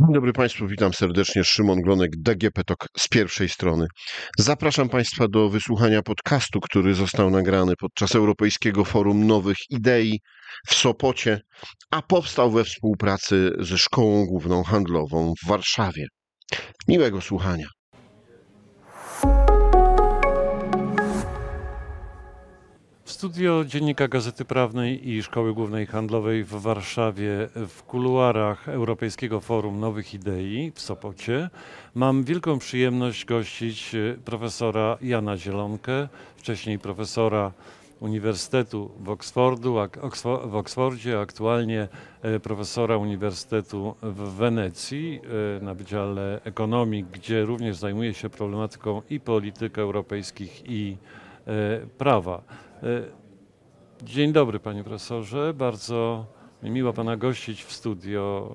Dzień dobry Państwu, witam serdecznie. Szymon Glonek, DGP TOK z pierwszej strony. Zapraszam Państwa do wysłuchania podcastu, który został nagrany podczas Europejskiego Forum Nowych Idei w Sopocie, a powstał we współpracy ze Szkołą Główną Handlową w Warszawie. Miłego słuchania. Studio Dziennika Gazety Prawnej i Szkoły Głównej Handlowej w Warszawie, w kuluarach Europejskiego Forum Nowych Idei w Sopocie, mam wielką przyjemność gościć e, profesora Jana Zielonkę, wcześniej profesora Uniwersytetu w, Oksfordu, w Oksfordzie, aktualnie e, profesora Uniwersytetu w Wenecji e, na Wydziale Ekonomii, gdzie również zajmuje się problematyką i polityk europejskich i prawa. E, dzień dobry panie profesorze, bardzo miło pana gościć w studio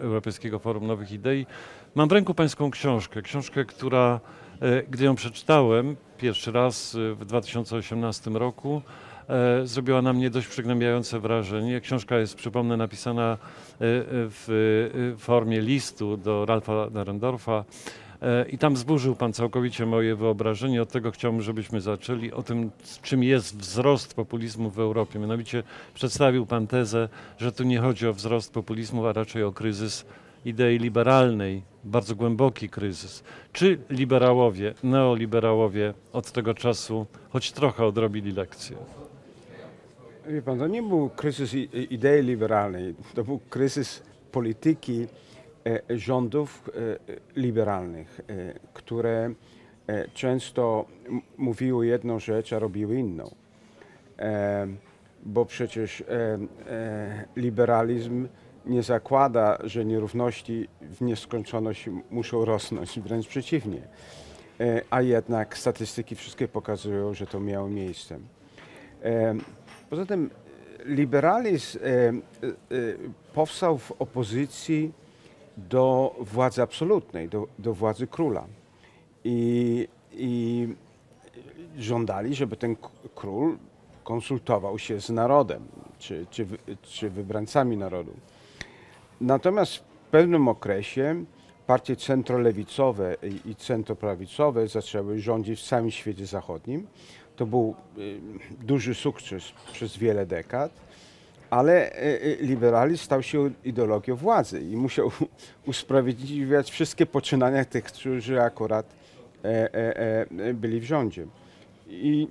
Europejskiego Forum Nowych Idei. Mam w ręku pańską książkę, książkę, która, e, gdy ją przeczytałem pierwszy raz w 2018 roku, e, zrobiła na mnie dość przygnębiające wrażenie. Książka jest, przypomnę, napisana w formie listu do Ralfa Darendorfa E, I tam zburzył Pan całkowicie moje wyobrażenie. Od tego chciałbym, żebyśmy zaczęli o tym, czym jest wzrost populizmu w Europie. Mianowicie przedstawił Pan tezę, że tu nie chodzi o wzrost populizmu, a raczej o kryzys idei liberalnej, bardzo głęboki kryzys. Czy liberałowie, neoliberałowie od tego czasu choć trochę odrobili lekcję? Wie pan, to nie był kryzys idei liberalnej, to był kryzys polityki E, rządów e, liberalnych, e, które często mówiły jedną rzecz, a robiły inną. Bo przecież liberalizm nie zakłada, że nierówności w nieskończoność muszą rosnąć, wręcz przeciwnie. A jednak statystyki wszystkie pokazują, że to miało miejsce. Poza tym liberalizm powstał w opozycji do władzy absolutnej, do, do władzy króla. I, I żądali, żeby ten król konsultował się z narodem, czy, czy, czy wybrańcami narodu. Natomiast w pewnym okresie partie centrolewicowe i centroprawicowe zaczęły rządzić w całym świecie zachodnim. To był y, duży sukces przez wiele dekad ale e, e, liberalizm stał się ideologią władzy i musiał usprawiedliwiać wszystkie poczynania tych, którzy akurat e, byli w rządzie. I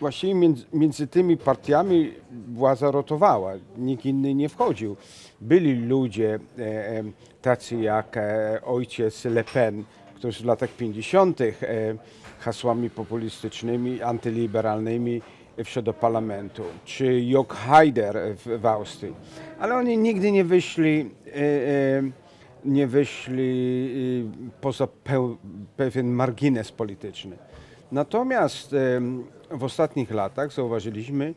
właściwie między, między tymi partiami władza rotowała, nikt inny nie wchodził. Byli ludzie tacy jak ojciec Le Pen, który w latach 50. hasłami populistycznymi, antyliberalnymi wszedł do parlamentu, czy Jörg Haider w, w Austrii, ale oni nigdy nie wyszli, e, e, nie wyszli e, poza pewien margines polityczny. Natomiast w ostatnich latach zauważyliśmy,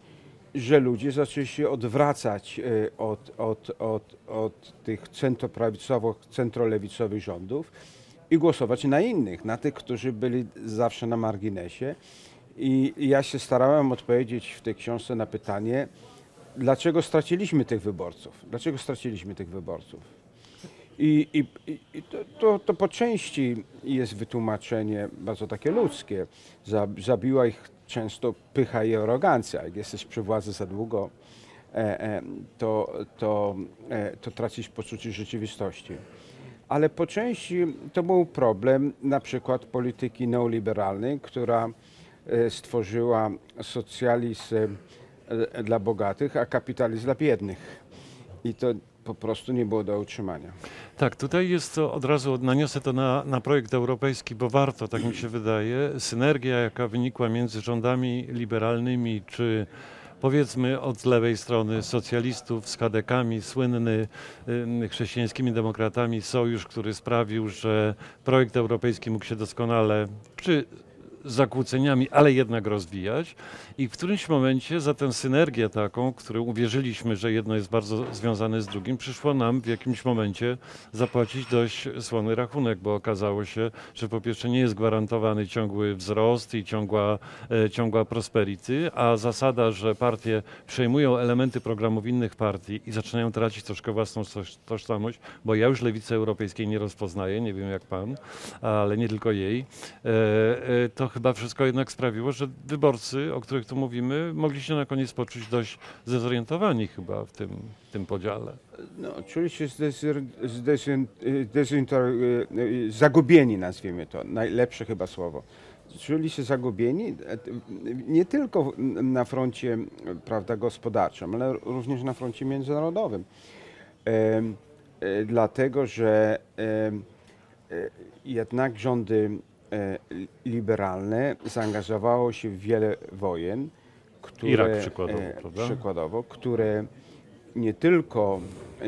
że ludzie zaczęli się odwracać od, od, od, od tych centroprawicowych, centrolewicowych rządów i głosować na innych, na tych, którzy byli zawsze na marginesie. I ja się starałem odpowiedzieć w tej książce na pytanie, dlaczego straciliśmy tych wyborców? Dlaczego straciliśmy tych wyborców? I, i, i to, to, to, po części jest wytłumaczenie bardzo takie ludzkie. Zabiła ich często pycha i arogancja. Jak jesteś przy władzy za długo, e, e, to, to, e, to tracisz poczucie rzeczywistości. Ale po części to był problem na przykład polityki neoliberalnej, która stworzyła socjalizm e, dla bogatych, a kapitalizm dla biednych. I to po prostu nie było do utrzymania. Tak, tutaj jest to, od razu naniosę to na, na projekt europejski, bo warto, tak mi się wydaje, synergia, jaka wynikła między rządami liberalnymi, czy powiedzmy od lewej strony socjalistów z kadekami, słynny y, chrześcijańskimi demokratami sojusz, który sprawił, że projekt europejski mógł się doskonale przy zakłóceniami, ale jednak rozwijać. I w którymś momencie za tę synergię taką, którą uwierzyliśmy, że jedno jest bardzo związane z drugim, przyszło nam w jakimś momencie zapłacić dość słony rachunek, bo okazało się, że po pierwsze nie jest gwarantowany ciągły wzrost i ciągła, e, ciągła prosperity, a zasada, że partie przejmują elementy programów innych partii i zaczynają tracić troszkę własną toż- tożsamość, bo ja już lewicy europejskiej nie rozpoznaję, nie wiem jak pan, ale nie tylko jej, e, e, to chyba wszystko jednak sprawiło, że wyborcy, o których tu mówimy, mogli się na koniec poczuć dość zdezorientowani chyba w tym, w tym podziale. No, czuli się zagubieni, nazwijmy to, najlepsze chyba słowo. Czuli się zagubieni e, nie tylko na froncie prawda, gospodarczym, ale również na froncie międzynarodowym. Em, e, Dlatego, że e, jednak rządy e, liberalne zaangażowało się w wiele wojen, które, Irak przykładowo, e, prawda? przykładowo, które nie tylko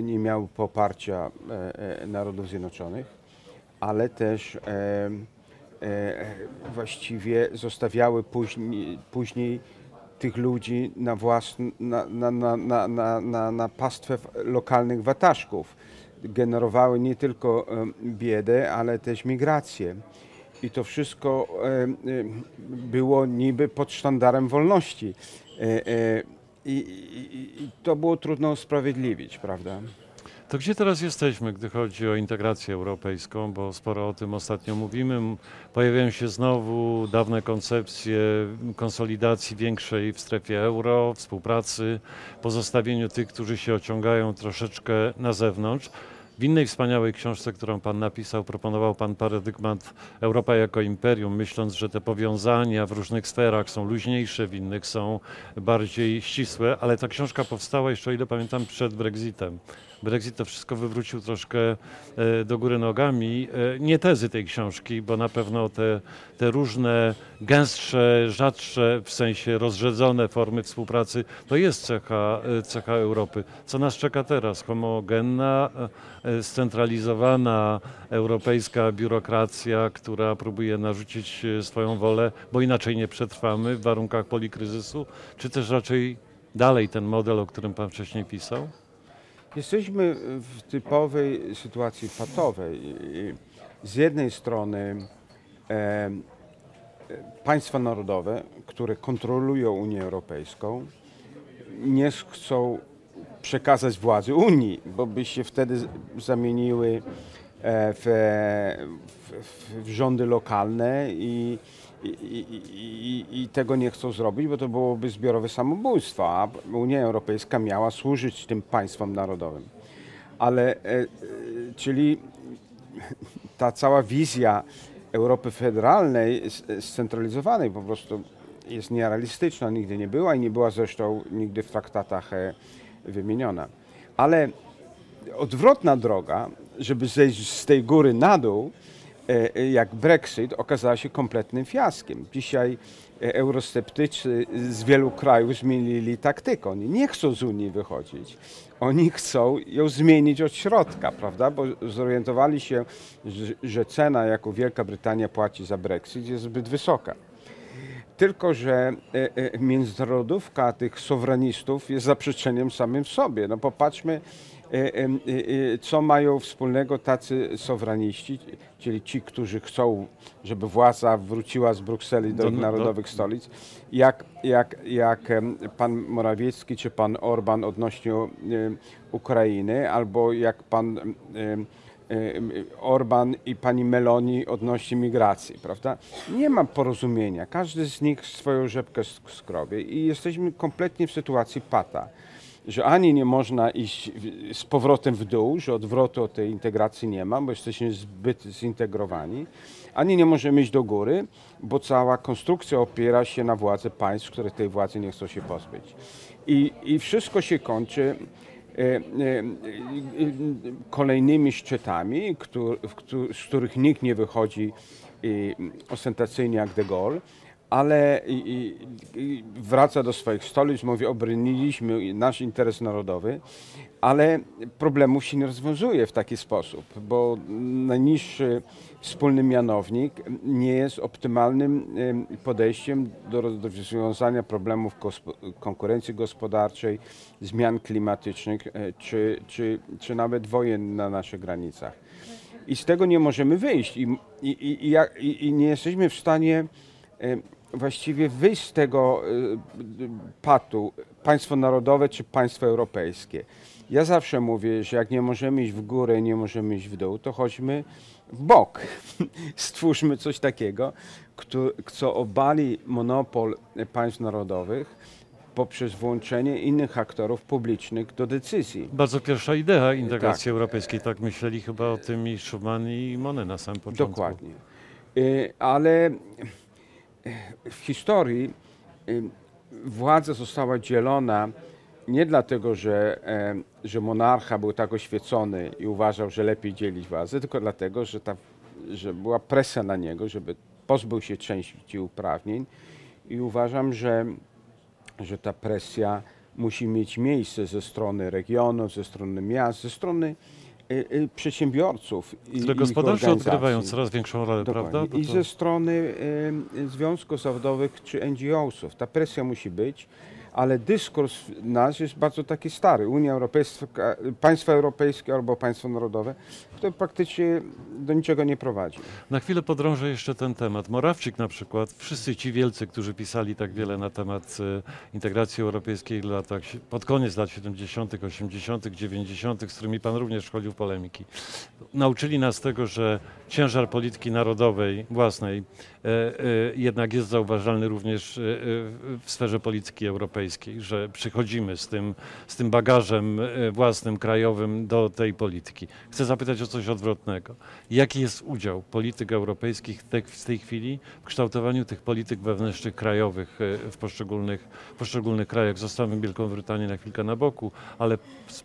nie miały poparcia e, e, Narodów Zjednoczonych, ale też e, e, właściwie zostawiały później, później tych ludzi na, własn, na, na, na, na, na, na, pastwę lokalnych wataszków. Generowały nie tylko e, biedę, ale też migrację. I to wszystko e, e, było niby pod sztandarem wolności. E, i, to było trudno usprawiedliwić, prawda? To gdzie teraz jesteśmy, gdy chodzi o integrację europejską, bo sporo o tym ostatnio mówimy. Pojawiają się znowu dawne koncepcje konsolidacji większej w strefie euro, współpracy, pozostawieniu tych, którzy się ociągają troszeczkę na zewnątrz. W innej wspaniałej książce, którą Pan napisał, proponował Pan paradygmat Europa jako imperium, myśląc, że te powiązania w różnych sferach są luźniejsze, w innych są bardziej ścisłe, ale ta książka powstała jeszcze, o ile pamiętam, przed Brexitem. Brexit to wszystko wywrócił troszkę e, do góry nogami. E, Nie tezy tej książki, bo na pewno te, te różne gęstsze, rzadsze, w sensie rozrzedzone formy współpracy, to jest cecha, e, cecha Europy. Co nas czeka teraz? Homogenna, scentralizowana europejska biurokracja, która próbuje narzucić e, swoją wolę, bo inaczej nie przetrwamy w warunkach polikryzysu, czy też raczej dalej ten model, o którym Pan wcześniej pisał? Jesteśmy w typowej sytuacji patowej. I Z jednej strony e, e, państwa narodowe, które kontrolują Unię Europejską, nie chcą przekazać władzy Unii, bo by się wtedy zamieniły e, w, w, w rządy lokalne i, i, i, i, tego nie chcą zrobić, bo to byłoby zbiorowe samobójstwo, a Unia Europejska miała służyć tym państwom narodowym. Ale, e, e, czyli ta cała wizja Europy federalnej, scentralizowanej po prostu jest nierealistyczna, nigdy nie była i nie była zresztą nigdy w traktatach wymieniona. Ale odwrotna droga, żeby zejść z tej góry na dół, e, e, jak Brexit, okazała się kompletnym fiaskiem. Dzisiaj e, eurosceptycy z wielu krajów zmienili taktykę. Oni nie chcą z Unii wychodzić. Oni chcą ją zmienić od środka, prawda? Bo zorientowali się, że, że cena, jaką Wielka Brytania płaci za Brexit, jest zbyt wysoka. Tylko, że e, e, międzynarodówka tych soweranistów jest zaprzeczeniem samym sobie. No popatrzmy, e, co mają wspólnego tacy soweraniści, czyli ci, którzy chcą, żeby władza wróciła z Brukseli do Do- ich do- narodowych stolic, jak, jak, jak pan Morawiecki czy pan Orban odnośnie Ukrainy, albo jak pan Orban i pani Meloni odnośnie migracji, prawda? Nie ma porozumienia. Każdy z nich swoją rzepkę sk- skrobie i jesteśmy kompletnie w sytuacji pata, że ani nie można iść z powrotem w dół, że odwrotu od tej integracji nie ma, bo jesteśmy zbyt zintegrowani, ani nie możemy iść do góry, bo cała konstrukcja opiera się na władzy państw, które tej władzy nie chcą się pozbyć. I, i wszystko się kończy kolejnymi szczytami, któr, w któ- z których nikt nie wychodzi e, ostentacyjnie jak de Gaulle, ale i, i, wraca do swoich stolic, mówi, obroniliśmy nasz interes narodowy, ale problemów się nie rozwiązuje w taki sposób, bo najniższy wspólny mianownik nie jest optymalnym em, podejściem do rozwiązania problemów konkurencji gospodarczej, zmian klimatycznych e, czy, czy, czy nawet wojen na naszych granicach. I z tego nie możemy wyjść i, i, i, i, nie jesteśmy w stanie właściwie wyjść z tego e, patu państwo narodowe czy państwo europejskie. Ja zawsze mówię, że jak nie możemy iść w górę, nie możemy iść w dół, to chodźmy w bok. Stwórzmy coś takiego, kto, co obali monopol państw narodowych poprzez włączenie innych aktorów publicznych do decyzji. Bardzo pierwsza idea integracji Tak. europejskiej, tak myśleli chyba o tym i Schuman i Monet na samym początku. Dokładnie. Y, Ale y, w historii władza została dzielona nie dlatego, że, że monarcha był tak oświecony i uważał, że lepiej dzielić władzę, tylko dlatego, że, ta, że była presja na niego, żeby pozbył się części uprawnień. I uważam, że, że ta presja musi mieć miejsce ze strony regionów, ze strony miast, ze strony przedsiębiorców. i Które ich gospodarze organizacji. odgrywają coraz większą rolę, Dokładnie. prawda? I to- ze strony y, związków zawodowych czy NGO-sów. Ta presja musi być, ale dyskurs nasz jest bardzo taki stary. Unia Europejska, państwa europejskie albo państwo narodowe, to praktycznie do niczego nie prowadzi. Na chwilę podrążę jeszcze ten temat. Morawczyk na przykład, wszyscy ci wielcy, którzy pisali tak wiele na temat e, integracji europejskiej latach, pod koniec lat 70., 80., 90., z którymi pan również wchodził w polemiki, nauczyli nas tego, że ciężar polityki narodowej własnej jednak jest zauważalny również e, e, w sferze polityki europejskiej, że przychodzimy z tym, z tym bagażem e, własnym, krajowym do tej polityki. Chcę zapytać o coś odwrotnego. Jaki jest udział polityk europejskich w tej chwili w kształtowaniu tych polityk wewnętrznych krajowych e, w poszczególnych, poszczególnych krajach? Zostawmy Wielką Brytanię na chwilkę na boku, ale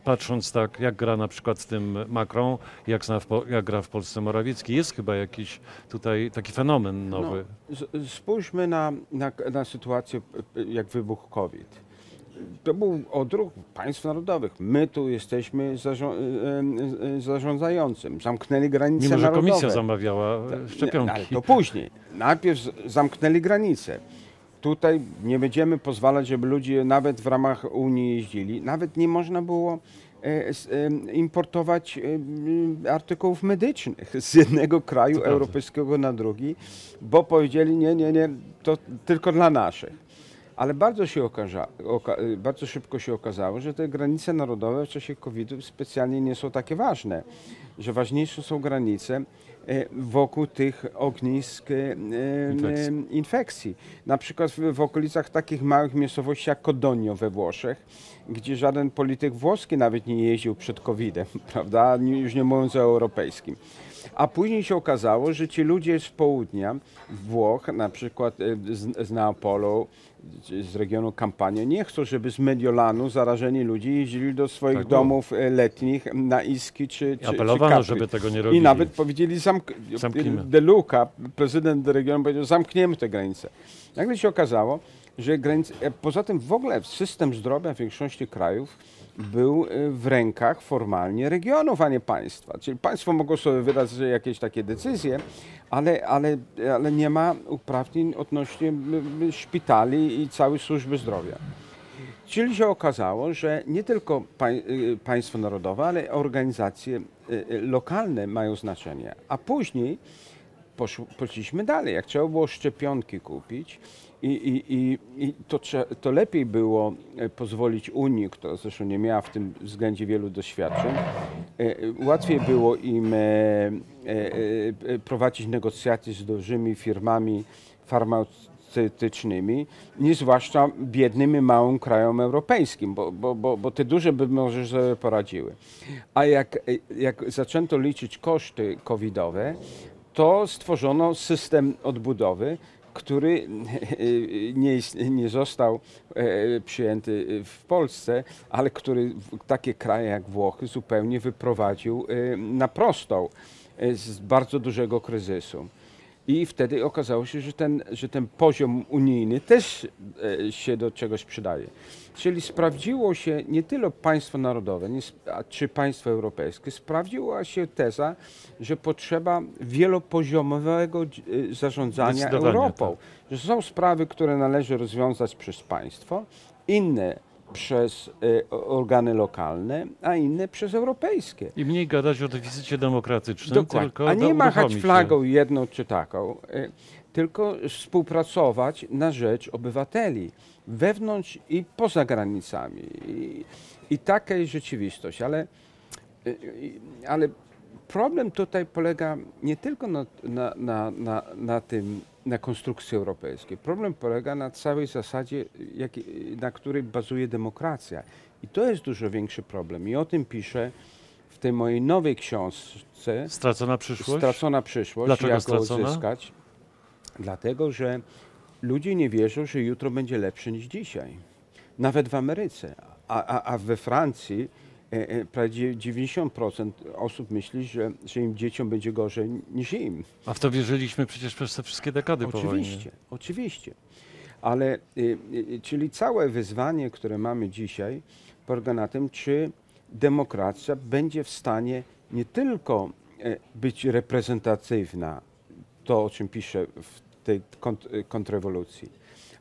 patrząc tak, jak gra na przykład z tym Macron, jak, zna w, jak gra w Polsce Morawiecki, jest chyba jakiś tutaj taki fenomen nowy. No, z- spójrzmy na, na, na sytuację, jak wybuchł COVID. To był odruch państw narodowych. My tu jesteśmy zarząd, zarządzającym. Zamknęli granice Mimo, że narodowe. komisja zamawiała e, Nie, Ale szczepionki. to później. Najpierw zamknęli granice. Tutaj nie będziemy pozwalać, żeby ludzie nawet w ramach Unii jeździli. Nawet nie można było e, e, importować e, m, artykułów medycznych z jednego kraju europejskiego na drugi, bo powiedzieli nie, nie, nie, to tylko dla naszych. Ale bardzo, się okaza, oka, bardzo szybko się okazało, że te granice narodowe w czasie COVID-u specjalnie nie są takie ważne, że ważniejsze są granice e, wokół tych ognisk e, e, Infekcji. e, infekcji. Na przykład w, okolicach takich małych miejscowości jak Codogno we Włoszech, gdzie żaden polityk włoski nawet nie jeździł przed COVID-em, prawda? Już nie mówiąc o europejskim. A później się okazało, że ci ludzie z południa Włoch, na przykład e, z, z Neapolu, z regionu Campania, nie chcą, żeby z Mediolanu zarażeni ludzie jeździli do swoich Tak domów e, letnich na Iski czy, czy, Apelowano, czy żeby tego nie I robili. nawet powiedzieli, zamk- Zamknijmy. De Luca, prezydent regionu powiedział, zamkniemy te granice. Nagle się okazało, że granice, e, poza tym w ogóle system zdrowia w większości krajów był e, w rękach formalnie regionów, a nie państwa. Czyli państwo mogło sobie wydać jakieś takie decyzje, ale, ale, ale nie ma uprawnień odnośnie szpitali i całej służby zdrowia. Czyli się okazało, że nie tylko y, państwo narodowe, ale organizacje y, lokalne mają znaczenie. A później poszliśmy dalej. Jak trzeba było szczepionki kupić, i, i, i, i to, to lepiej było e, pozwolić Unii, która zresztą nie miała w tym względzie wielu doświadczeń, e, łatwiej było im e, prowadzić negocjacje z dużymi firmami farmaceutycznymi, niż zwłaszcza biednym i małym krajom europejskim, bo, bo, bo, bo te duże by może sobie poradziły. A jak, jak zaczęto liczyć koszty covidowe, to stworzono system odbudowy, który nie, nie został e, przyjęty w Polsce, ale który takie kraje jak Włochy zupełnie wyprowadził e, na prostą e, z bardzo dużego kryzysu. I wtedy okazało się, że ten, że ten poziom unijny też e, się do czegoś przydaje. Czyli sprawdziło się nie tyle państwo narodowe, nie, czy państwo europejskie, sprawdziła się teza, że potrzeba wielopoziomowego e, zarządzania Europą. Że są sprawy, które należy rozwiązać przez państwo, inne przez o- organy lokalne, a inne przez europejskie. I mniej gadać o deficycie demokratycznym, Dokładnie. tylko A nie machać flagą jedną czy taką, y, tylko współpracować na rzecz obywateli wewnątrz i poza granicami. I, i taka jest rzeczywistość, ale, y, y, ale problem tutaj polega nie tylko na, na, na, na, na tym, na konstrukcji europejskiej. Problem polega na całej zasadzie, jaki- na której bazuje demokracja. I to jest dużo większy problem. I o tym piszę w tej mojej nowej książce Stracona przyszłość? Stracona przyszłość. Dlaczego jak go stracona? odzyskać? Dlatego, że ludzie nie wierzą, że jutro będzie lepsze niż dzisiaj. Nawet w Ameryce. A, a, a we Francji prawie 90% osób myśli, że, że im dzieciom będzie gorzej niż im. A w to wierzyliśmy przecież przez te wszystkie dekady po wojnie. Oczywiście, oczywiście. Ale, y, y, czyli całe wyzwanie, które mamy dzisiaj, polega na tym, czy demokracja będzie w stanie nie tylko e, być reprezentatywna, to o czym piszę w tej kont- y, kontrrewolucji,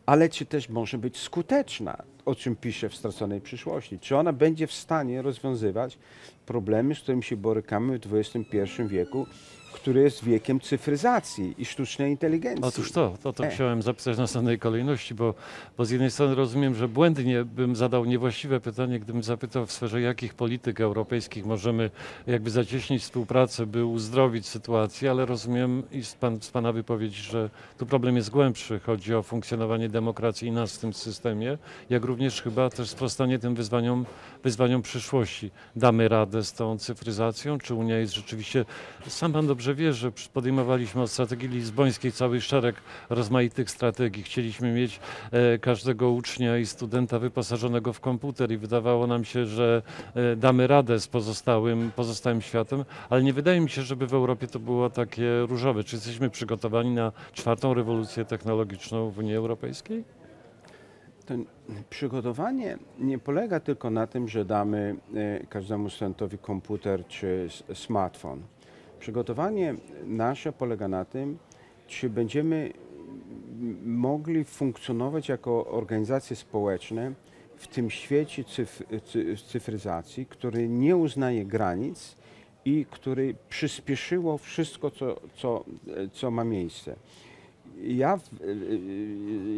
ale czy też może być skuteczna, o czym piszę w Straconej Przyszłości. Czy ona będzie w stanie rozwiązywać problemy, z którymi się borykamy w XXI wieku, który jest wiekiem cyfryzacji i sztucznej inteligencji. Otóż to, to, to E. chciałem zapisać w następnej kolejności, bo, bo z jednej strony rozumiem, że błędnie bym zadał niewłaściwe pytanie, gdybym zapytał w sferze jakich polityk europejskich możemy jakby zacieśnić współpracę, by uzdrowić sytuację, ale rozumiem i z, pan, z Pana wypowiedzi, że tu problem jest głębszy. Chodzi o funkcjonowanie demokracji i nas w tym systemie, jak również chyba też sprostanie tym wyzwaniom, wyzwaniom przyszłości. Damy radę z tą cyfryzacją? Czy Unia jest rzeczywiście... Sam Pan dobrze wie, że przy- podejmowaliśmy od strategii lizbońskiej cały szereg rozmaitych strategii. Chcieliśmy mieć e, każdego ucznia i studenta wyposażonego w komputer i wydawało nam się, że e, damy radę z pozostałym, pozostałym światem, ale nie wydaje mi się, żeby w Europie to było takie różowe. Czy jesteśmy przygotowani na czwartą rewolucję technologiczną w Unii Europejskiej? To przygotowanie nie polega tylko na tym, że damy e, każdemu studentowi komputer czy smartfon. Przygotowanie nasze polega na tym, czy będziemy mogli funkcjonować jako organizacje społeczne w tym świecie cyf, cy, cyfryzacji, który nie uznaje granic i który przyspieszyło wszystko, co, co, co ma miejsce. Ja y, y,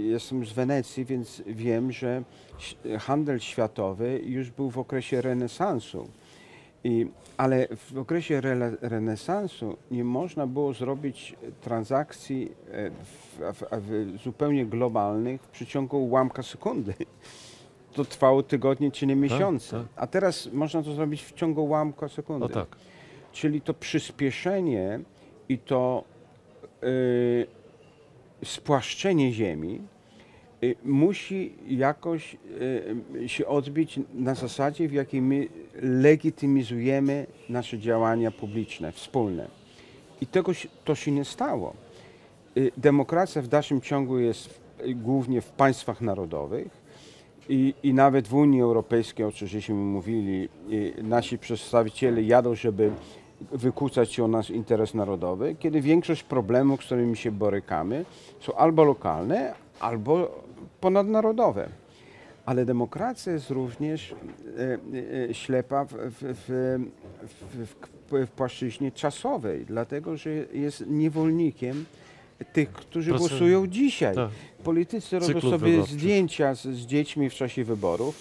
jestem z Wenecji, więc wiem, że handel światowy już był w okresie renesansu. I, ale w okresie rele, renesansu nie można było zrobić transakcji e, w, w, w zupełnie globalnych w przeciągu ułamka sekundy. To trwało tygodnie czy nie miesiące. tak. A teraz można to zrobić w ciągu ułamka sekundy. O tak. Czyli to przyspieszenie i to y, spłaszczenie Ziemi musi jakoś y, się odbić na zasadzie, w jakiej my legitymizujemy nasze działania publiczne, wspólne. I tego to się nie stało. Y, Demokracja w dalszym ciągu jest głównie w państwach narodowych i, i nawet w Unii Europejskiej, o czym żeśmy mówili, y, nasi przedstawiciele jadą, żeby wykłócać się o nasz interes narodowy, kiedy większość problemów, z którymi się borykamy, są albo lokalne, albo ponadnarodowe. Ale demokracja jest również e, e, ślepa w, w, w, w, płaszczyźnie czasowej, dlatego że jest niewolnikiem tych, którzy Proces- głosują dzisiaj. Tak. Politycy robią Cyklów sobie zdjęcia z, z dziećmi w czasie wyborów,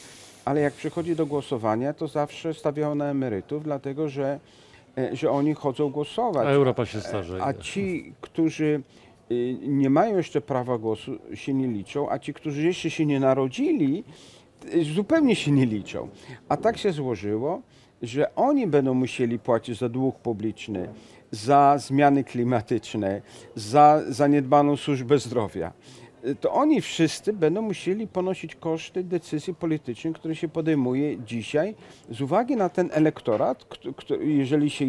ale jak przychodzi do głosowania, to zawsze stawiają na emerytów, dlatego że, e, że oni chodzą A głosować. Europa się starzeje. A ci, którzy nie mają jeszcze prawa głosu, się nie liczą, a ci, którzy jeszcze się nie narodzili, y, zupełnie się nie liczą. A tak się złożyło, że oni będą musieli płacić za dług publiczny, za zmiany klimatyczne, za zaniedbaną służbę zdrowia. Y, To oni wszyscy będą musieli ponosić koszty decyzji politycznych, które się podejmuje dzisiaj z uwagi na ten elektorat, kto- kto- jeżeli się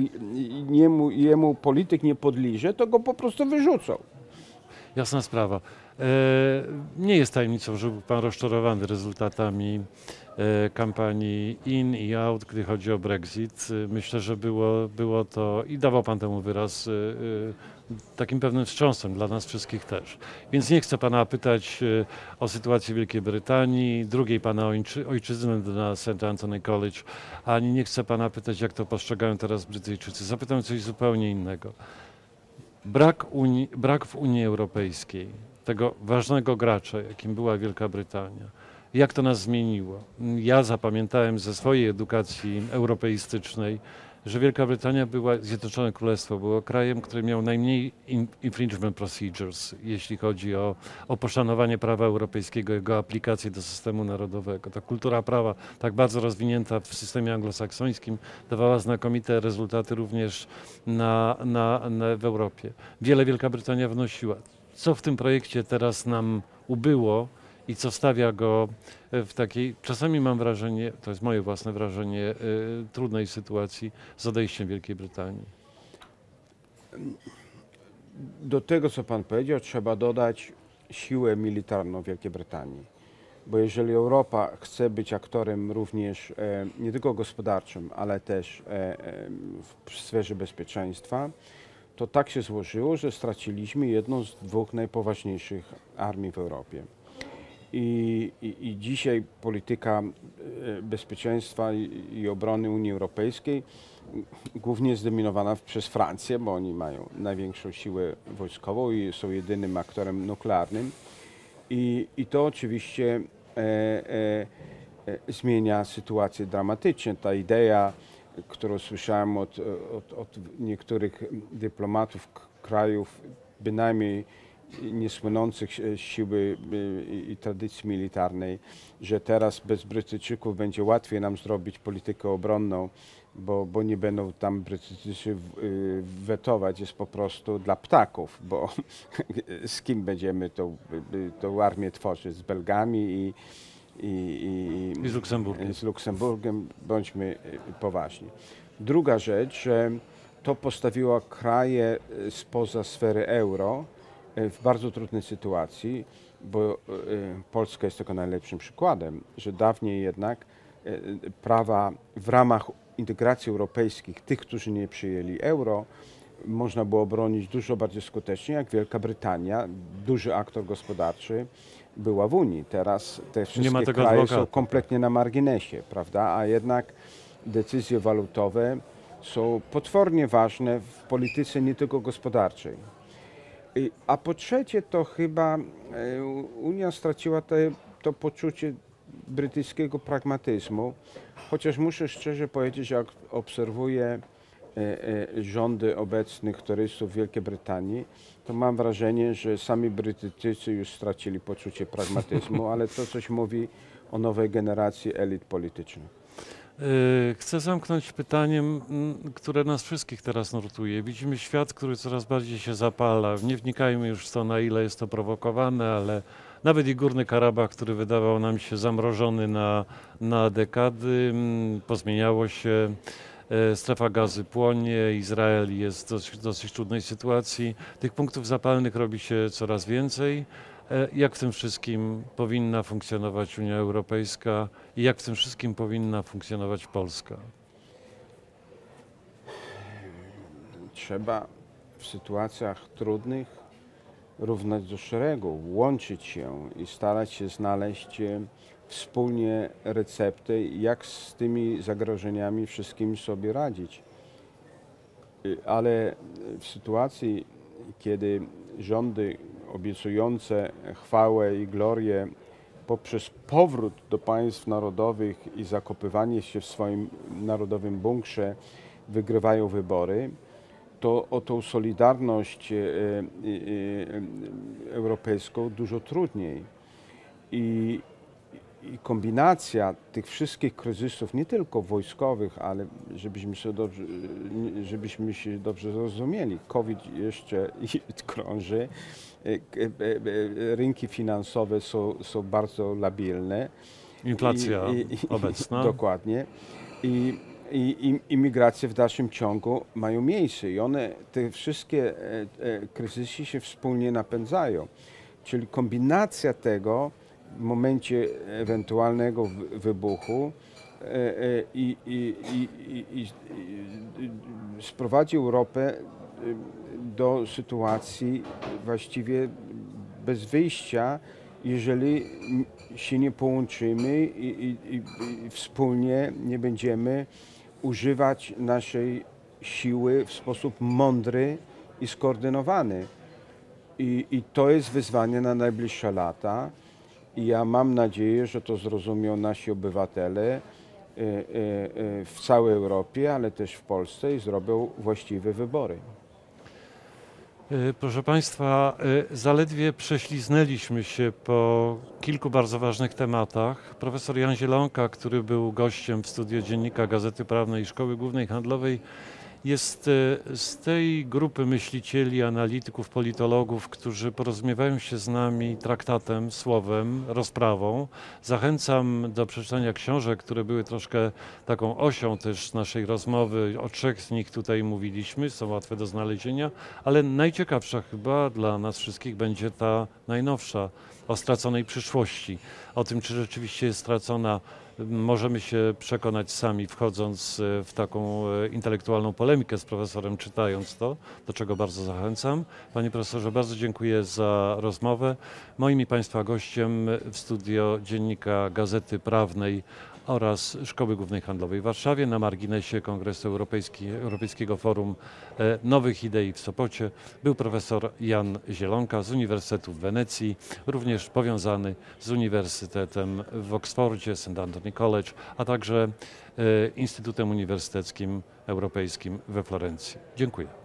jemu, jemu polityk nie podliże, to go po prostu wyrzucą. Jasna sprawa. E, nie jest tajemnicą, że był Pan rozczarowany rezultatami e, kampanii in i out, gdy chodzi o Brexit. E, myślę, że było, było to i dawał Pan temu wyraz takim pewnym wstrząsem dla nas wszystkich też. Więc nie chcę Pana pytać o sytuację Wielkiej Brytanii, drugiej Pana ojczyzny na St. Anthony College, ani nie chcę Pana pytać, jak to postrzegają teraz Brytyjczycy. Zapytam coś zupełnie innego. Brak, Unii, brak w Unii Europejskiej tego ważnego gracza, jakim była Wielka Brytania. Jak to nas zmieniło? Ja zapamiętałem ze swojej edukacji europeistycznej, że Wielka Brytania była, Zjednoczone Królestwo było krajem, który miał najmniej infringement procedures, jeśli chodzi o, o poszanowanie prawa europejskiego, jego aplikację do systemu narodowego. Ta kultura prawa, tak bardzo rozwinięta w systemie anglosaksońskim, dawała znakomite rezultaty również na, na, na, w Europie. Wiele Wielka Brytania wnosiła co w tym projekcie teraz nam ubyło i co stawia go w takiej, czasami mam wrażenie, to jest moje własne wrażenie, y, trudnej sytuacji z odejściem Wielkiej Brytanii. Do tego, co Pan powiedział, trzeba dodać siłę militarną Wielkiej Brytanii. Bo jeżeli Europa chce być aktorem również e, nie tylko gospodarczym, ale też e, e, w sferze bezpieczeństwa, to tak się złożyło, że straciliśmy jedną z dwóch najpoważniejszych armii w Europie. I, i, i dzisiaj polityka e, bezpieczeństwa i, obrony Unii Europejskiej głównie jest zdominowana przez Francję, bo oni mają największą siłę wojskową i są jedynym aktorem nuklearnym. I, i to oczywiście e, e, e zmienia sytuację dramatycznie. Ta idea którą słyszałem od, od, od niektórych dyplomatów krajów, bynajmniej niesłynących siły i tradycji militarnej, że teraz bez Brytyjczyków będzie łatwiej nam zrobić politykę obronną, bo, bo nie będą tam Brytyjczycy y, wetować, jest po prostu dla ptaków, bo z kim będziemy tą, tą armię tworzyć? Z Belgami i, i, i, I z Luksemburgiem. Z Luksemburgiem, bądźmy poważni. Druga rzecz, że to postawiło kraje spoza sfery euro w bardzo trudnej sytuacji, bo Polska jest tego najlepszym przykładem, że dawniej jednak prawa w ramach integracji europejskich tych, którzy nie przyjęli euro, można było bronić dużo bardziej skutecznie, jak Wielka Brytania, duży aktor gospodarczy, była w Unii. Teraz te wszystkie kraje adwokata. są kompletnie na marginesie, prawda? A jednak decyzje walutowe są potwornie ważne w polityce nie tylko gospodarczej. A po trzecie to chyba e, Unia straciła te, to poczucie brytyjskiego pragmatyzmu, chociaż muszę szczerze powiedzieć, że jak obserwuję E, e, rządy obecnych turystów w Wielkiej Brytanii, to mam wrażenie, że sami Brytyjczycy już stracili poczucie pragmatyzmu, ale to coś mówi o nowej generacji elit politycznych. E, chcę zamknąć pytaniem, które nas wszystkich teraz nurtuje. Widzimy świat, który coraz bardziej się zapala. Nie wnikajmy już w to, na ile jest to prowokowane, ale nawet i Górny Karabach, który wydawał nam się zamrożony na, na dekady, pozmieniało się. E, strefa gazy płonie, Izrael jest w dosyć, dosyć trudnej sytuacji. Tych punktów zapalnych robi się coraz więcej. E, jak w tym wszystkim powinna funkcjonować Unia Europejska i jak w tym wszystkim powinna funkcjonować Polska? Trzeba w sytuacjach trudnych równać do szeregu, łączyć się i starać się znaleźć wspólnie recepty, jak z tymi zagrożeniami wszystkimi sobie radzić. Y, ale w sytuacji, kiedy rządy obiecujące chwałę i glorię poprzez powrót do państw narodowych i zakopywanie się w swoim narodowym bunkrze wygrywają wybory, to o tą solidarność y, y, europejską dużo trudniej. I, i kombinacja tych wszystkich kryzysów, nie tylko wojskowych, ale żebyśmy się dobrze, żebyśmy się dobrze zrozumieli, COVID jeszcze krąży, e, e, e, rynki finansowe są, są bardzo labilne. Inflacja I, i, obecna. Dokładnie. I, i, imigracje w dalszym ciągu mają miejsce i one, te wszystkie kryzysy się wspólnie napędzają. Czyli kombinacja tego momencie ewentualnego wy- wybuchu e, e, i, i, i, i, i, i sprowadzi Europę e, do sytuacji właściwie bez wyjścia, jeżeli się nie połączymy i, i, i wspólnie nie będziemy używać naszej siły w sposób mądry i skoordynowany. I, I to jest wyzwanie na najbliższe lata. I ja mam nadzieję, że to zrozumią nasi obywatele e, e, e, w całej Europie, ale też w Polsce i zrobią właściwe wybory. Y, Proszę Państwa, y, zaledwie prześliznęliśmy się po kilku bardzo ważnych tematach. Profesor Jan Zielonka, który był gościem w studiu Dziennika Gazety Prawnej i Szkoły Głównej Handlowej, jest y, z tej grupy myślicieli, analityków, politologów, którzy porozumiewają się z nami traktatem, słowem, rozprawą. Zachęcam do przeczytania książek, które były troszkę taką osią też naszej rozmowy. O trzech z nich tutaj mówiliśmy, są łatwe do znalezienia, ale najciekawsza chyba dla nas wszystkich będzie ta najnowsza o straconej przyszłości. O tym, czy rzeczywiście jest stracona, możemy się przekonać sami, wchodząc e, w taką e, intelektualną polemikę z profesorem, czytając to, do czego bardzo zachęcam. Panie profesorze, bardzo dziękuję za rozmowę. Moim i Państwa gościem w studio Dziennika Gazety Prawnej oraz Szkoły Głównej Handlowej w Warszawie na marginesie Kongresu Europejski, Europejskiego Forum e, Nowych Idei w Sopocie był profesor Jan Zielonka z Uniwersytetu w Wenecji, również powiązany z Uniwersytetem w Oksfordzie, St. Anthony College, a także e, Instytutem Uniwersyteckim Europejskim we Florencji. Dziękuję.